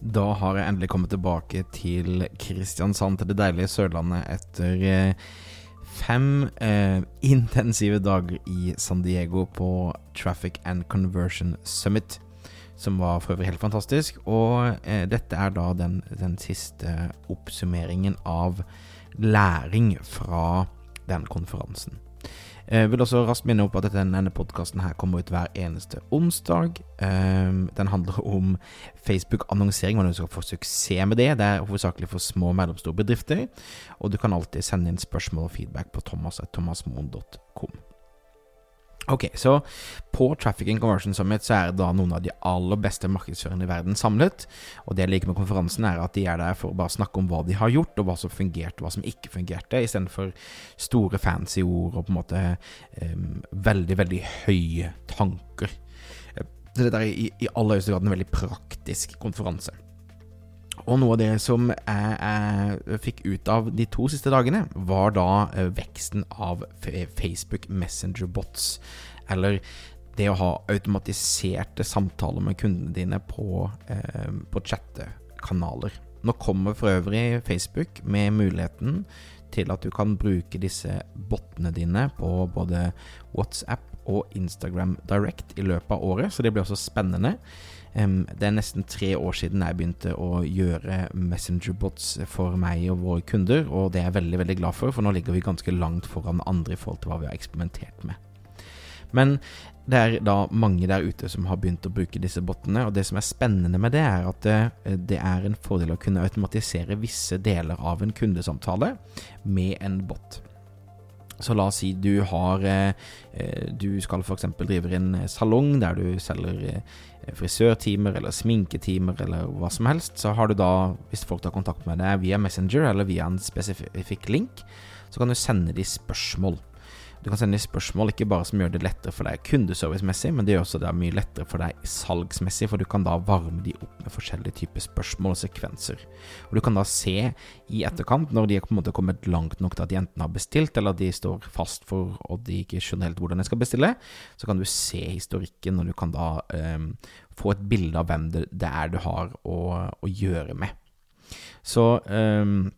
Da har jeg endelig kommet tilbake til Kristiansand, til det deilige Sørlandet, etter eh, fem eh, intensive dager i San Diego på Traffic and Conversion Summit. Som var for øvrig helt fantastisk. Og eh, dette er da den, den siste oppsummeringen av læring fra den konferansen. Jeg eh, vil også raskt minne opp at denne podkasten kommer ut hver eneste onsdag. Um, den handler om Facebook-annonsering, hvordan du skal få suksess med det. Det er hovedsakelig for små og mellomstore bedrifter. Og du kan alltid sende inn spørsmål og feedback på thomas.thomasmoen.com. Ok, så på Traffic and Conversion Summit så er da noen av de aller beste markedsførerne i verden samlet. Og det jeg liker med konferansen, er at de er der for å bare snakke om hva de har gjort, og hva som fungerte, og hva som ikke fungerte, istedenfor store fancy ord og på en måte um, veldig, veldig høye tanker. Så dette er i, i aller høyeste grad en veldig praktisk konferanse. Og noe av det som jeg, jeg, fikk ut av de to siste dagene, var da eh, veksten av Facebook Messenger-bots. Eller det å ha automatiserte samtaler med kundene dine på, eh, på chattekanaler. Nå kommer for øvrig Facebook med muligheten til at du kan bruke disse botene dine på både WhatsApp og Instagram Direct i løpet av året, så det blir også spennende. Det er nesten tre år siden jeg begynte å gjøre messengerbots for meg og våre kunder, og det er jeg veldig veldig glad for, for nå ligger vi ganske langt foran andre i forhold til hva vi har eksperimentert med. Men det er da mange der ute som har begynt å bruke disse botene, og det som er spennende med det, er at det, eh, det er en fordel å kunne automatisere visse deler av en kundesamtale med en bot. Så la oss si du har eh, eh, Du skal f.eks. drive en salong der du selger frisørtimer eller sminketimer eller hva som helst, så har du da, hvis folk tar kontakt med deg via Messenger eller via en spesifikk link, så kan du sende de spørsmål. Du kan sende spørsmål ikke bare som gjør det lettere for deg kundeservicemessig, men det gjør også det mye lettere for deg salgsmessig, for du kan da varme de opp med forskjellige typer spørsmål og sekvenser. Og Du kan da se i etterkant, når de er på en måte kommet langt nok til at de enten har bestilt, eller at de står fast for og de ikke skjønner helt hvordan de skal bestille, så kan du se historikken, og du kan da um, få et bilde av hvem det, det er du har å, å gjøre med. Så um,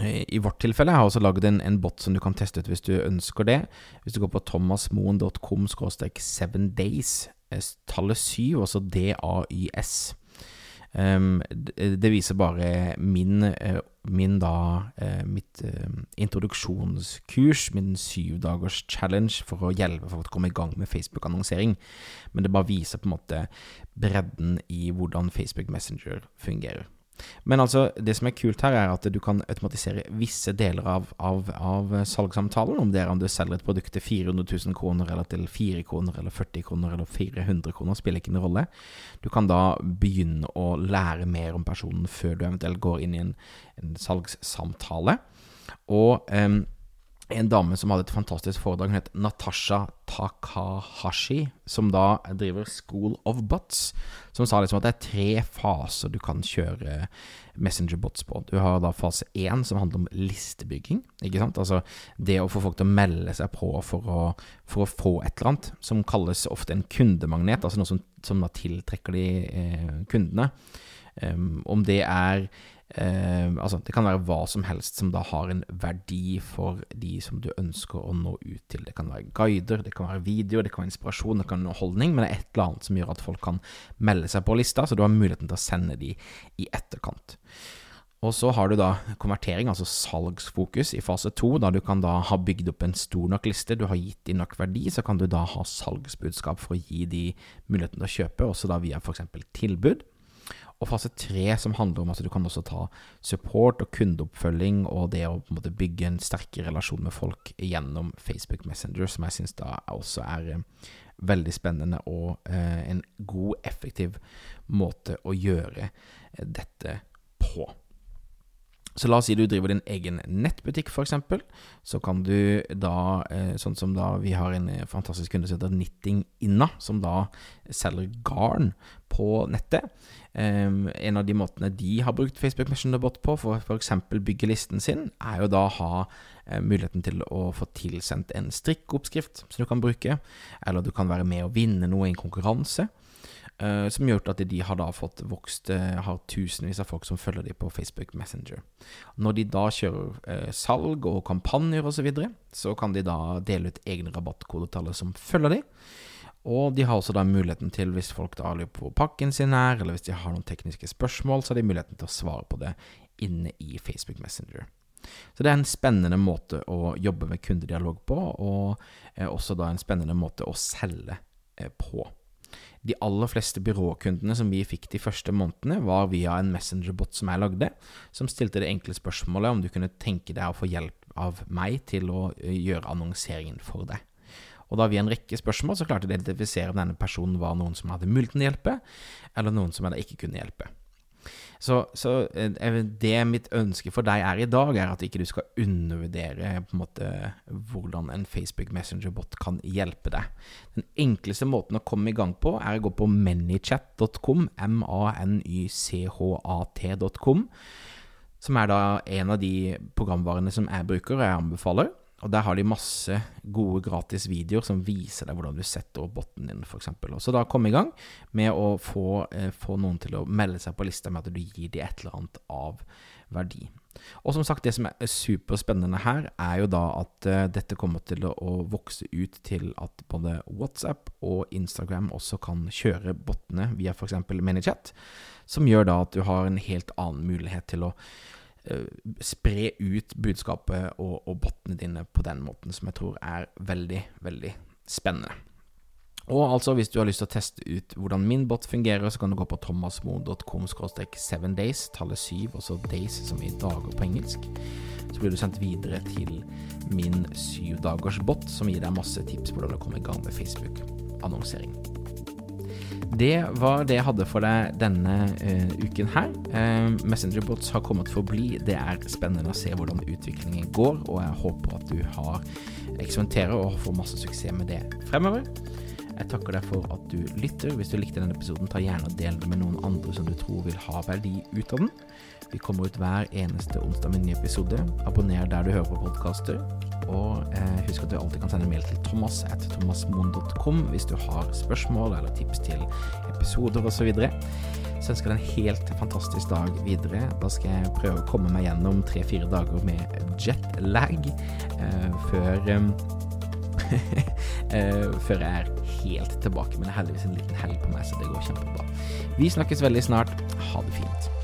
i vårt tilfelle har jeg også laget en, en, bot som du kan teste ut hvis du ønsker det. Hvis du går på thomasmoen.com 7 days, eh, tallet 7, altså DAYS. Um, det, det, viser bare min, uh, min da uh, mitt introduksjonskurs, min syvdagers challenge for å hjelpe folk å komme i gang med Facebook-annonsering. Men det bare viser på en måte bredden i hvordan Facebook Messenger fungerer. Men altså, det som er kult her, er at du kan automatisere visse deler av, av, av salgssamtalen. Om det er om du selger et produkt til 400 000 kroner, eller til 4 kroner, eller 40 kroner, eller 400 kroner, spiller ikke noen rolle. Du kan da begynne å lære mer om personen før du eventuelt går inn i en, en salgssamtale. Og um, en dame som hadde et fantastisk foredrag. Hun het Natasha Takahashi, som da driver School of Bots. Som sa liksom at det er tre faser du kan kjøre Messenger-bots på. Du har da fase én, som handler om listebygging. ikke sant? Altså det å få folk til å melde seg på for å, for å få et eller annet, som kalles ofte en kundemagnet. Altså noe som, som da tiltrekker de eh, kundene. Um, om det er Eh, altså, det kan være hva som helst som da har en verdi for de som du ønsker å nå ut til. Det kan være guider, det kan være video, det kan være inspirasjon, det kan være underholdning, men det er et eller annet som gjør at folk kan melde seg på lista, så du har muligheten til å sende de i etterkant. Og så har du da konvertering, altså salgsfokus, i fase to. Da du kan da ha bygd opp en stor nok liste, du har gitt de nok verdi, så kan du da ha salgsbudskap for å gi de muligheten til å kjøpe, også da via f.eks. tilbud. Og fase tre, som handler om at du kan også ta support og kundeoppfølging og det å på en måte bygge en sterkere relasjon med folk gjennom Facebook Messenger, som jeg syns også er, veldig spennende og eh, en god, effektiv måte å gjøre eh, dette på. Så la oss si du driver din egen nettbutikk, f.eks. Så kan du da, eh, sånn som da vi har en eh, fantastisk kunde som heter Knitting Inna, som da selger garn på nettet. En av de måtene de har brukt Facebook Messengerbot på for f.eks. bygge listen sin, er jo da å ha uh, muligheten til å få tilsendt en strikkeoppskrift som du kan bruke, eller du kan være med og vinne noe i en konkurranse. Uh, som gjør at de har da fått vokst uh, Har tusenvis av folk som følger dem på Facebook Messenger. Når de da kjører salg og kampanjer osv., så, videre, så kan de da dele ut egne rabattkoder som følger dem. Og de har også da muligheten til, hvis folk da lurer på hvor pakken sin er, eller hvis de har noen tekniske spørsmål, så har de muligheten til å svare på det inne i Facebook Messenger. Så det er en spennende måte å jobbe med kundedialog på, og også da en spennende måte å selge på. De aller fleste byråkundene som vi fikk de første månedene, var via en messengerbot som jeg lagde, som stilte det enkle spørsmålet om du kunne tenke deg å få hjelp av meg til å eh, gjøre annonseringen for deg. Og da via en rekke spørsmål så klarte de å identifisere om denne personen var noen som hadde mulighet til å hjelpe, eller noen som ikke kunne hjelpe. Så, så, eh, det mitt ønske for deg er i dag, er at ikke du skal undervurdere på en måte hvordan en Facebook Messenger-bot kan hjelpe deg. Den enkleste måten å komme i gang på, er å gå på manychat.com, som er da en av de programvarene som jeg bruker og jeg anbefaler. Og Der har de masse gode gratis videoer som viser deg hvordan du setter opp botten din, f.eks. Så da kom i gang med å få, eh, få, noen til å melde seg på lista med at du gir dem et eller annet av verdi. Og som sagt, det som er superspennende her, er jo da at eh, dette kommer til å, å, vokse ut til at både WhatsApp og Instagram også kan kjøre bottene via f.eks. ManyChat, som gjør da at du har en helt annen mulighet til å spre ut budskapet og, og bottene dine på den måten, som jeg tror er veldig, veldig spennende. Og altså, hvis du har lyst til å teste ut hvordan min bot fungerer, så kan du gå på thomasmo.com 7days, tallet 7, og så days som i dager på engelsk. Så blir du sendt videre til min syvdagers bot, som gir deg masse tips på hvordan du kommer i gang med Facebook-annonsering. Det var det jeg hadde for deg denne uh, uken her. Uh, Messengerbots har kommet for å bli. Det er spennende å se hvordan utviklingen går, og jeg håper at du har eksperimenterer og får masse suksess med det fremover. Jeg takker deg for at du lytter. Hvis du likte denne episoden, ta gjerne og del den med noen andre som du tror vil ha verdi ut av den. Vi kommer ut hver eneste onsdag med en ny episode. Abonner der du hører på podkaster. Og eh, husk at du alltid kan sende mail til thomas at thomasmoen.com hvis du har spørsmål eller tips til episoder osv. Så, så ønsker jeg deg en helt fantastisk dag videre. Da skal jeg prøve å komme meg gjennom tre-fire dager med jetlag eh, før eh, før jeg er helt tilbake. Men heldigvis en liten helg på meg, så det går kjempebra. Vi snakkes veldig snart. Ha det fint.